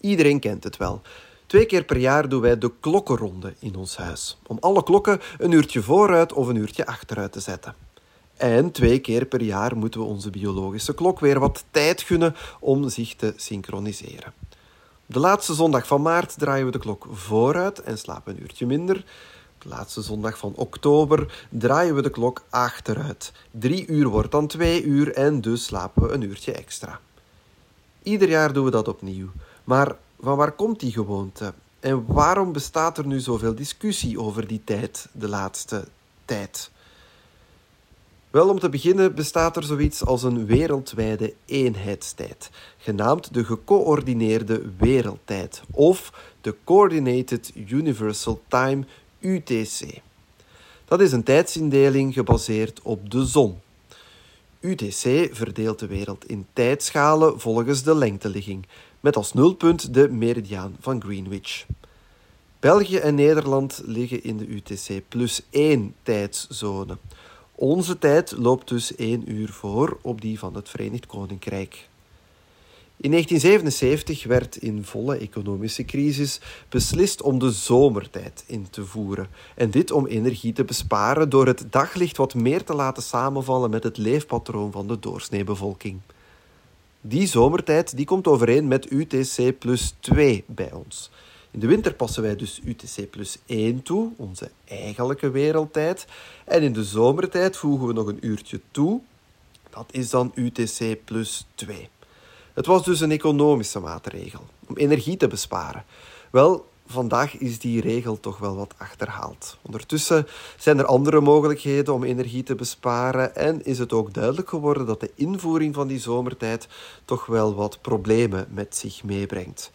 Iedereen kent het wel. Twee keer per jaar doen wij de klokkenronde in ons huis. Om alle klokken een uurtje vooruit of een uurtje achteruit te zetten. En twee keer per jaar moeten we onze biologische klok weer wat tijd gunnen om zich te synchroniseren. De laatste zondag van maart draaien we de klok vooruit en slapen een uurtje minder. De laatste zondag van oktober draaien we de klok achteruit. Drie uur wordt dan twee uur en dus slapen we een uurtje extra. Ieder jaar doen we dat opnieuw. Maar van waar komt die gewoonte? En waarom bestaat er nu zoveel discussie over die tijd, de laatste tijd? Wel, om te beginnen bestaat er zoiets als een wereldwijde eenheidstijd, genaamd de gecoördineerde wereldtijd of de Coordinated Universal Time UTC. Dat is een tijdsindeling gebaseerd op de zon. UTC verdeelt de wereld in tijdschalen volgens de lengteligging, met als nulpunt de meridiaan van Greenwich. België en Nederland liggen in de UTC plus 1 tijdszone. Onze tijd loopt dus één uur voor op die van het Verenigd Koninkrijk. In 1977 werd in volle economische crisis beslist om de zomertijd in te voeren. En dit om energie te besparen door het daglicht wat meer te laten samenvallen met het leefpatroon van de doorsneebevolking. Die zomertijd die komt overeen met UTC plus 2 bij ons. In de winter passen wij dus UTC plus 1 toe, onze eigenlijke wereldtijd. En in de zomertijd voegen we nog een uurtje toe. Dat is dan UTC plus 2. Het was dus een economische maatregel om energie te besparen. Wel, vandaag is die regel toch wel wat achterhaald. Ondertussen zijn er andere mogelijkheden om energie te besparen en is het ook duidelijk geworden dat de invoering van die zomertijd toch wel wat problemen met zich meebrengt.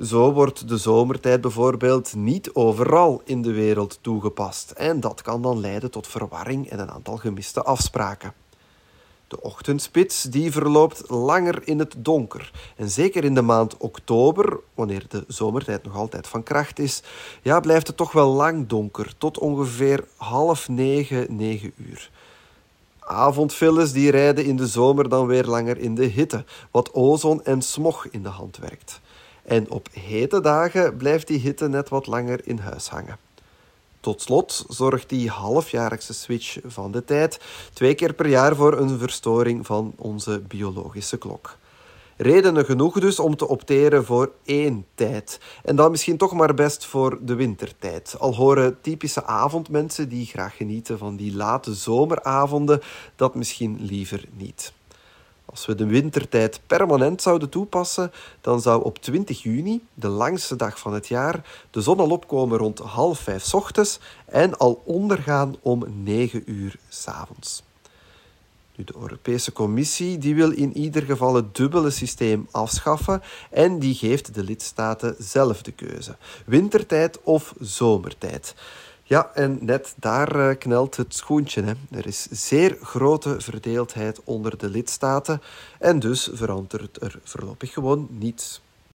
Zo wordt de zomertijd bijvoorbeeld niet overal in de wereld toegepast en dat kan dan leiden tot verwarring en een aantal gemiste afspraken. De ochtendspits die verloopt langer in het donker. En zeker in de maand oktober, wanneer de zomertijd nog altijd van kracht is, ja, blijft het toch wel lang donker, tot ongeveer half negen, negen uur. Avondfiles die rijden in de zomer dan weer langer in de hitte, wat ozon en smog in de hand werkt. En op hete dagen blijft die hitte net wat langer in huis hangen. Tot slot zorgt die halfjaarlijkse switch van de tijd twee keer per jaar voor een verstoring van onze biologische klok. Redenen genoeg dus om te opteren voor één tijd. En dan misschien toch maar best voor de wintertijd. Al horen typische avondmensen die graag genieten van die late zomeravonden dat misschien liever niet. Als we de wintertijd permanent zouden toepassen, dan zou op 20 juni, de langste dag van het jaar, de zon al opkomen rond half vijf ochtends en al ondergaan om 9 uur s avonds. Nu, de Europese Commissie die wil in ieder geval het dubbele systeem afschaffen en die geeft de lidstaten zelf de keuze: wintertijd of zomertijd. Ja, en net daar uh, knelt het schoentje. Hè. Er is zeer grote verdeeldheid onder de lidstaten en dus verandert er voorlopig gewoon niets.